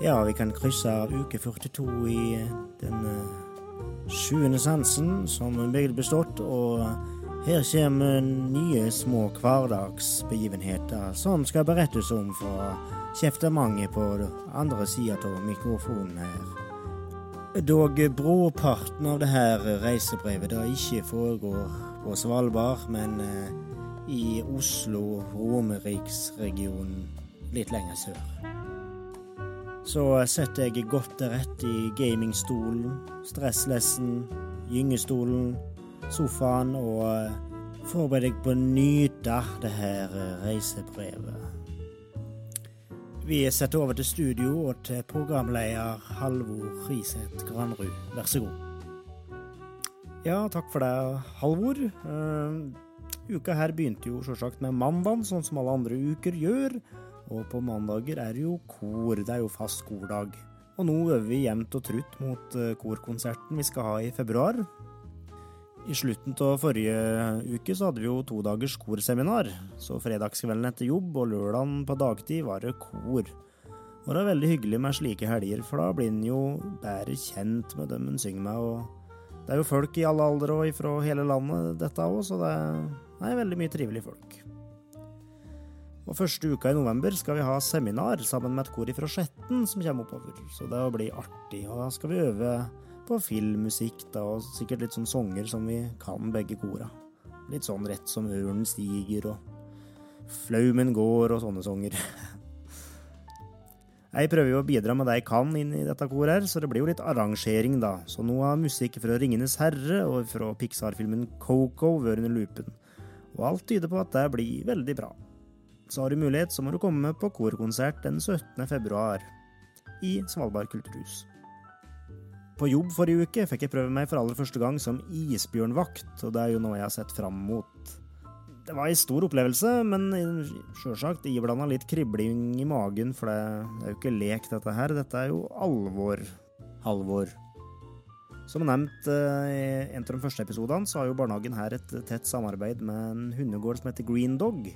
Ja, vi kan krysse uke 42 i den eh, sjuende sansen som begge bestått, og her kommer nye små hverdagsbegivenheter som skal berettes om fra kjeftemanget på andre sida av mikrofonen her. Dog brorparten av det her reisebrevet da ikke foregår på Svalbard, men eh, i Oslo-Romeriksregionen litt lenger sør. Så setter jeg godt til rette i gamingstolen, stresslessen, gyngestolen, sofaen og eh, forbereder deg på å nyte det her eh, reisebrevet. Vi setter over til studio og til programleder Halvor Riseth Granrud. Vær så god. Ja, takk for det, Halvor. Uh, uka her begynte jo selvsagt med mandag, sånn som alle andre uker gjør. Og på mandager er det jo kor, det er jo fast kordag. Og nå øver vi jevnt og trutt mot eh, korkonserten vi skal ha i februar. I slutten av forrige uke så hadde vi jo to dagers korseminar, så fredagskvelden etter jobb og lørdagen på dagtid var det kor. Og det er veldig hyggelig med slike helger, for da blir en jo bedre kjent med dem en synger med, og det er jo folk i alle aldre og fra hele landet dette òg, så det er veldig mye trivelige folk. Og første uka i november skal vi ha seminar sammen med et kor fra Skjetten som kommer oppover, så det blir artig. Og da skal vi øve på filmmusikk da, og sikkert litt sånn sanger som vi kan begge kora. Litt sånn rett som ørnen stiger og flaumen går og sånne sanger. Jeg prøver jo å bidra med det jeg kan inn i dette koret, her, så det blir jo litt arrangering, da. Så nå har musikk fra Ringenes herre og fra Pixar-filmen Coco vært under loopen. Og alt tyder på at det blir veldig bra så har du mulighet, så må du komme på korkonsert den 17. februar i Svalbard kulturhus. På jobb forrige uke fikk jeg prøve meg for aller første gang som isbjørnvakt, og det er jo noe jeg har sett fram mot. Det var en stor opplevelse, men sjølsagt iblanda litt kribling i magen, for det er jo ikke lek, dette her. Dette er jo alvor. Halvor. Som nevnt eh, i en av de første episodene, så har jo barnehagen her et tett samarbeid med en hundegård som heter Green Dog.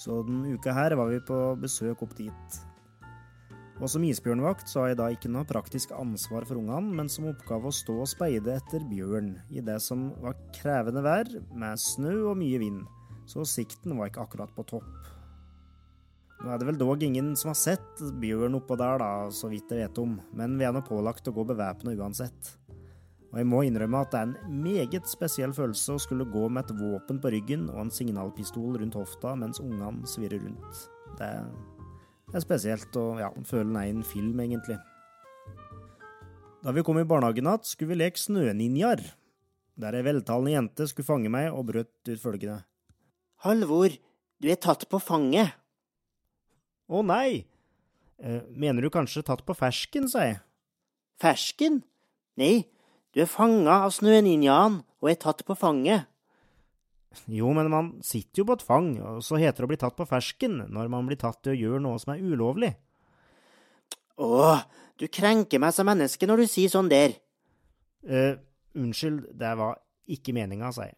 Så denne uka her var vi på besøk opp dit. Og som isbjørnvakt så har jeg da ikke noe praktisk ansvar for ungene, men som oppgave å stå og speide etter bjørn i det som var krevende vær, med snø og mye vind, så sikten var ikke akkurat på topp. Nå er det vel dog ingen som har sett bjørn oppå der, da, så vidt jeg vet om, men vi er nå pålagt å gå bevæpna uansett. Og jeg må innrømme at det er en meget spesiell følelse å skulle gå med et våpen på ryggen og en signalpistol rundt hofta mens ungene svirrer rundt. Det er spesielt å ja, føle den er i en film, egentlig. Da vi kom i barnehagen igjen, skulle vi leke snøninjaer, der ei veltalende jente skulle fange meg og brøt ut følgende. Halvor, du er tatt på fanget. Å nei! Eh, mener du kanskje tatt på fersken, sa jeg. Fersken? Nei, du er fanga av snøninjaen og er tatt på fanget. Jo, men man sitter jo på et fang, og så heter det å bli tatt på fersken når man blir tatt til å gjøre noe som er ulovlig. Å, du krenker meg som menneske når du sier sånn der. eh, unnskyld, det var ikke meninga, sa jeg.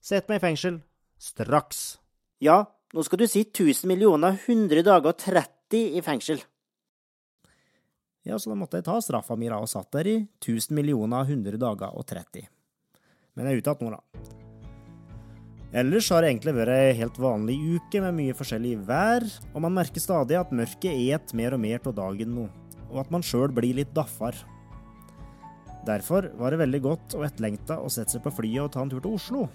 Sett meg i fengsel. Straks. Ja, nå skal du sitte 1000 millioner 100 dager og 30 i fengsel. Ja, så da måtte jeg ta straffa mi og satt der i 1000 millioner 100 dager og 30. Men jeg er ute igjen nå, da. Ellers har det egentlig vært ei helt vanlig uke med mye forskjellig vær, og man merker stadig at mørket et mer og mer av dagen nå, og at man sjøl blir litt daffar. Derfor var det veldig godt og etterlengta å sette seg på flyet og ta en tur til Oslo.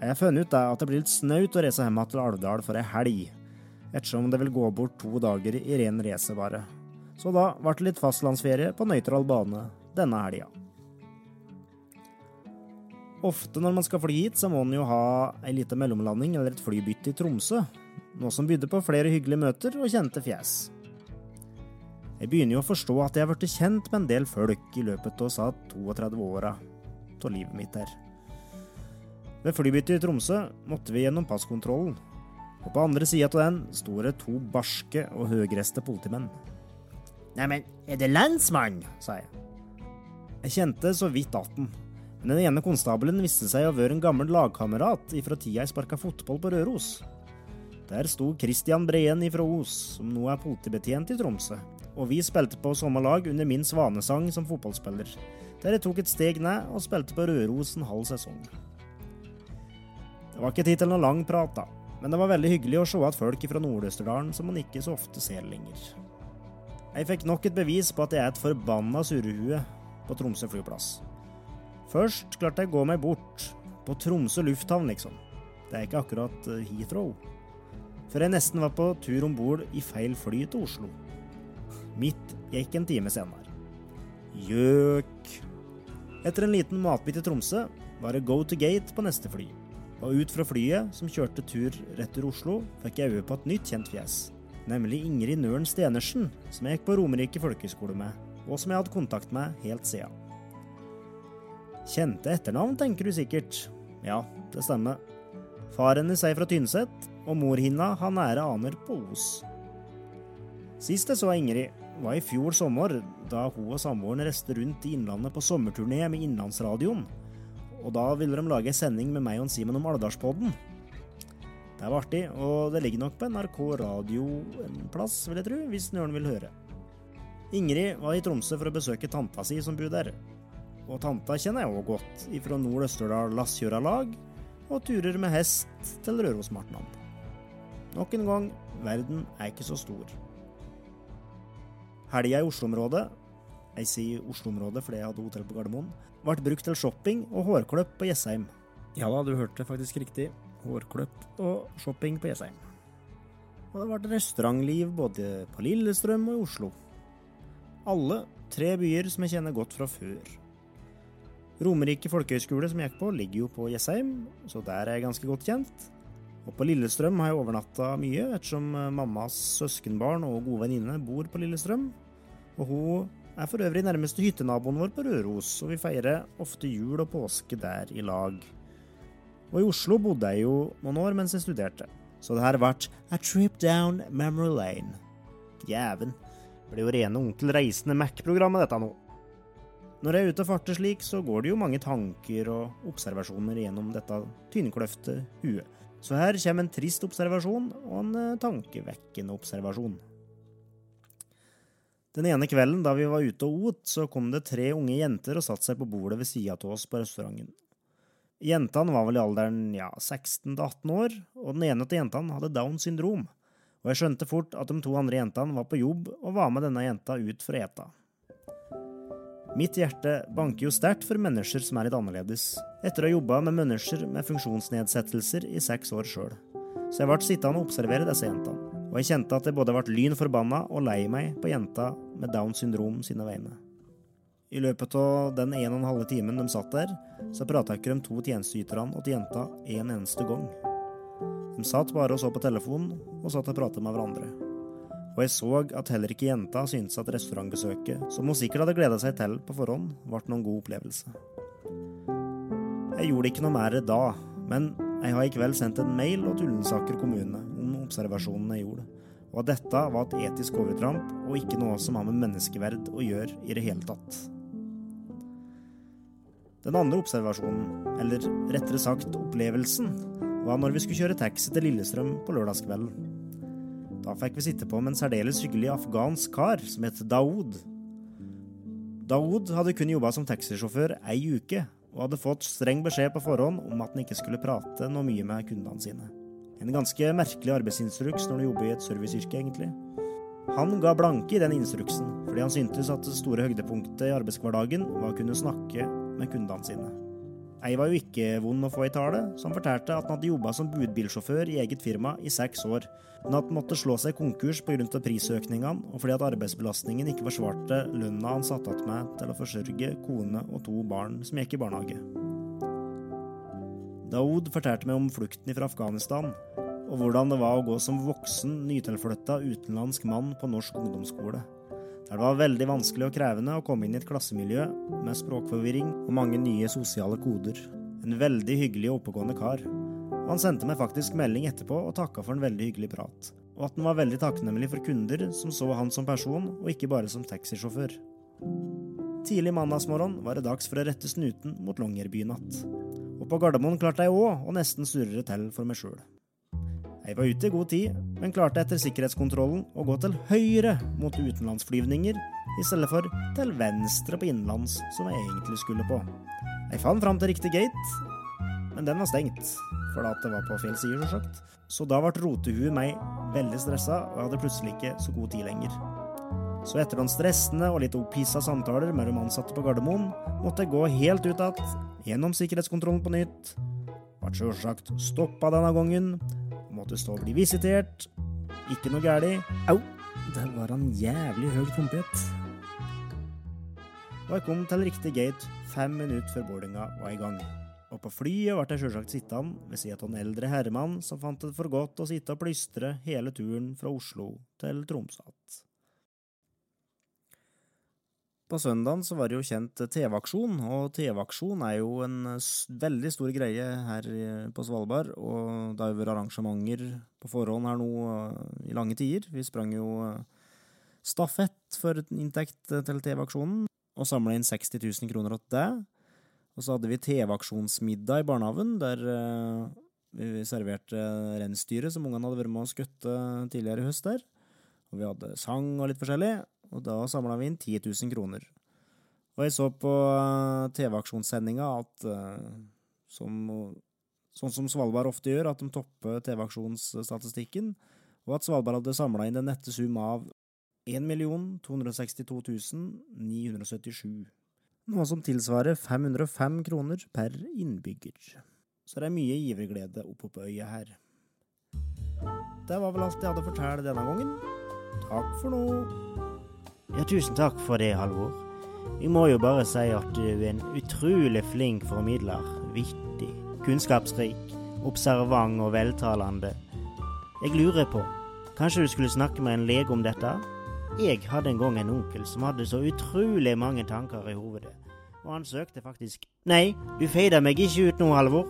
Jeg har funnet ut at det blir litt snaut å reise hjem til Alvdal for ei helg, ettersom det vil gå bort to dager i ren racerbare. Så da ble det litt fastlandsferie på nøytral bane denne helga. Ofte når man skal fly hit, så må man jo ha ei lita mellomlanding eller et flybytte i Tromsø, noe som bydde på flere hyggelige møter og kjente fjes. Jeg begynner jo å forstå at jeg har blitt kjent med en del folk i løpet av sa 32 åra av livet mitt her. Ved flybyttet i Tromsø måtte vi gjennom passkontrollen, og på andre sida av den sto det to barske og høyreste politimenn. Neimen, er det lensmannen? sa jeg. Jeg kjente så vidt atten, men den ene konstabelen viste seg å være en gammel lagkamerat ifra tida jeg sparka fotball på Røros. Der sto Christian Breen ifra Os, som nå er politibetjent i Tromsø, og vi spilte på samme lag under min svanesang som fotballspiller, der jeg tok et steg ned og spilte på Røros en halv sesong. Det var ikke tid til noe lang prat, da, men det var veldig hyggelig å se at folk fra Nord-Østerdalen som man ikke så ofte ser lenger. Jeg fikk nok et bevis på at jeg er et forbanna surrehue på Tromsø flyplass. Først klarte jeg å gå meg bort, på Tromsø lufthavn, liksom. Det er ikke akkurat eh, Heathrow. Før jeg nesten var på tur om bord i feil fly til Oslo. Mitt gikk en time senere. Gjøk. Etter en liten matbit i Tromsø var det go to gate på neste fly. Og ut fra flyet, som kjørte tur rett til Oslo, fikk jeg øye på et nytt kjent fjes. Nemlig Ingrid Nøren Stenersen, som jeg gikk på Romerike folkehøgskole med, og som jeg hadde kontakt med helt siden. Kjente etternavn, tenker du sikkert. Ja, det stemmer. Far hennes er fra Tynset, og mor hinna har nære aner på Os. Sist jeg så Ingrid, var i fjor sommer, da hun og samboeren reiste rundt i Innlandet på sommerturné med Innlandsradioen. Og da ville de lage en sending med meg og Simen om Alvdalspodden. Det var artig, og det ligger nok på NRK radio en plass, vil jeg tro, hvis Nøren vil høre. Ingrid var i Tromsø for å besøke tanta si som bor der. Og tanta kjenner jeg òg godt, ifra Nord-Østerdal Lassjøralag og turer med hest til Rørosmartnan. Nok en gang, verden er ikke så stor. Helga i Oslo-området, jeg sier Oslo-området fordi jeg hadde hotell på Gardermoen, ble brukt til shopping og hårkløpp på Jessheim. Ja da, du hørte faktisk riktig. Hårkløpp og shopping på Jessheim. Og det ble restaurantliv både på Lillestrøm og i Oslo. Alle tre byer som jeg kjenner godt fra før. Romerike folkehøgskole, som jeg gikk på, ligger jo på Jessheim, så der er jeg ganske godt kjent. Og på Lillestrøm har jeg overnatta mye, ettersom mammas søskenbarn og gode venninne bor på Lillestrøm. Og hun er for øvrig nærmeste hyttenaboen vår på Røros, og vi feirer ofte jul og påske der i lag. Og i Oslo bodde jeg jo noen år mens jeg studerte, så det her vært a trip down memory lane. Jæven. Det blir jo rene Onkel Reisende Mac-programmet, dette nå. Når jeg er ute og farter slik, så går det jo mange tanker og observasjoner gjennom dette tynnkløfte huet. Så her kommer en trist observasjon og en eh, tankevekkende observasjon. Den ene kvelden da vi var ute og åt, så kom det tre unge jenter og satte seg på bordet ved sida av oss på restauranten. Jentene var vel i alderen ja, 16–18 år, og den ene av jentene hadde Downs syndrom, og jeg skjønte fort at de to andre jentene var på jobb og var med denne jenta ut for å ete. Mitt hjerte banker jo sterkt for mennesker som er litt annerledes, etter å ha jobba med mennesker med funksjonsnedsettelser i seks år sjøl, så jeg ble sittende og observere disse jentene og jeg kjente at jeg både ble lyn forbanna og lei meg på jenta med Downs syndrom sine vegne. I løpet av den en og en halve timen de satt der, så prata ikke de to tjenesteyterne til jenta en eneste gang. De satt bare og så på telefonen, og satt og pratet med hverandre. Og jeg så at heller ikke jenta syntes at restaurantbesøket, som hun sikkert hadde gleda seg til på forhånd, ble noen god opplevelse. Jeg gjorde ikke noe mer da, men jeg har i kveld sendt en mail til Ullensaker kommune om observasjonene jeg gjorde, og at dette var et etisk overtramp og ikke noe som har med menneskeverd å gjøre i det hele tatt. Den andre observasjonen, eller rettere sagt opplevelsen, var når vi skulle kjøre taxi til Lillestrøm på lørdagskvelden. Da fikk vi sitte på med en særdeles hyggelig afghansk kar som het Daoud. Daoud hadde kun jobba som taxisjåfør ei uke, og hadde fått streng beskjed på forhånd om at han ikke skulle prate noe mye med kundene sine. En ganske merkelig arbeidsinstruks når du jobber i et serviceyrke, egentlig. Han ga blanke i den instruksen, fordi han syntes at det store høydepunktet i arbeidshverdagen var å kunne snakke med kundene sine. Ei var jo ikke vond å få i tale, så han fortalte at han hadde jobba som budbilsjåfør i eget firma i seks år, men at han måtte slå seg konkurs pga. prisøkningene og fordi at arbeidsbelastningen ikke forsvarte lønna han satt igjen med til å forsørge kone og to barn som gikk i barnehage. Daoud fortalte meg om flukten fra Afghanistan, og hvordan det var å gå som voksen, nytilflytta utenlandsk mann på norsk ungdomsskole. Der det var veldig vanskelig og krevende å komme inn i et klassemiljø med språkforvirring og mange nye sosiale koder. En veldig hyggelig og oppegående kar. Og han sendte meg faktisk melding etterpå og takka for en veldig hyggelig prat. Og at han var veldig takknemlig for kunder som så han som person, og ikke bare som taxisjåfør. Tidlig mandagsmorgen var det dags for å rette snuten mot Longyearbynatt. Og på Gardermoen klarte jeg òg å nesten surre til for meg sjøl. Jeg var ute i god tid, men klarte etter sikkerhetskontrollen å gå til høyre mot utenlandsflyvninger, i stedet for til venstre på innenlands, som jeg egentlig skulle på. Jeg fant fram til riktig gate, men den var stengt, for at det var på feil side, selvsagt. Så da ble rotehuet meg veldig stressa, og jeg hadde plutselig ikke så god tid lenger. Så etter noen stressende og litt opphissa samtaler mellom ansatte på Gardermoen, måtte jeg gå helt ut igjen, gjennom sikkerhetskontrollen på nytt. Ble sjølsagt stoppa denne gangen, måtte stå og bli visitert. Ikke noe gæli. Au! Der var han jævlig høy trompet. Og jeg kom til riktig gate fem minutter før boardinga var i gang. Og på flyet ble jeg sjølsagt sittende ved siden av en eldre herremann som fant det for godt å sitte og plystre hele turen fra Oslo til Tromsø. På søndagen så var det jo kjent TV-aksjon, og TV-aksjon er jo en veldig stor greie her på Svalbard. Og det har jo vært arrangementer på forhånd her nå i lange tider. Vi sprang jo stafett for inntekt til TV-aksjonen, og samla inn 60 000 kroner til det. Og så hadde vi TV-aksjonsmiddag i barnehagen, der vi serverte reinsdyret som ungene hadde vært med å skutte tidligere i høst der. Og vi hadde sang og litt forskjellig, og da samla vi inn 10 000 kroner. Og jeg så på TV-aksjonssendinga at som, sånn som Svalbard ofte gjør, at de topper TV-aksjonsstatistikken, og at Svalbard hadde samla inn den nette sum av 1 262 977. Noe som tilsvarer 505 kroner per innbygger. Så det er mye giverglede oppe på øya her. Det var vel alt jeg hadde å fortelle denne gangen. Takk for nå. Ja, tusen takk for det, Halvor. Vi må jo bare si at du er en utrolig flink formidler. Vittig, kunnskapsrik, observant og veltalende. Jeg lurer på, kanskje du skulle snakke med en lege om dette? Jeg hadde en gang en onkel som hadde så utrolig mange tanker i hovedet, og han søkte faktisk Nei, du feider meg ikke ut nå, Halvor.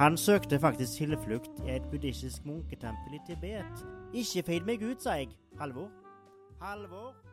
Han søkte faktisk tilflukt i et buddhistisk munketempel i Tibet. Ikke feid meg ut, sa jeg. Halvor. Halvor.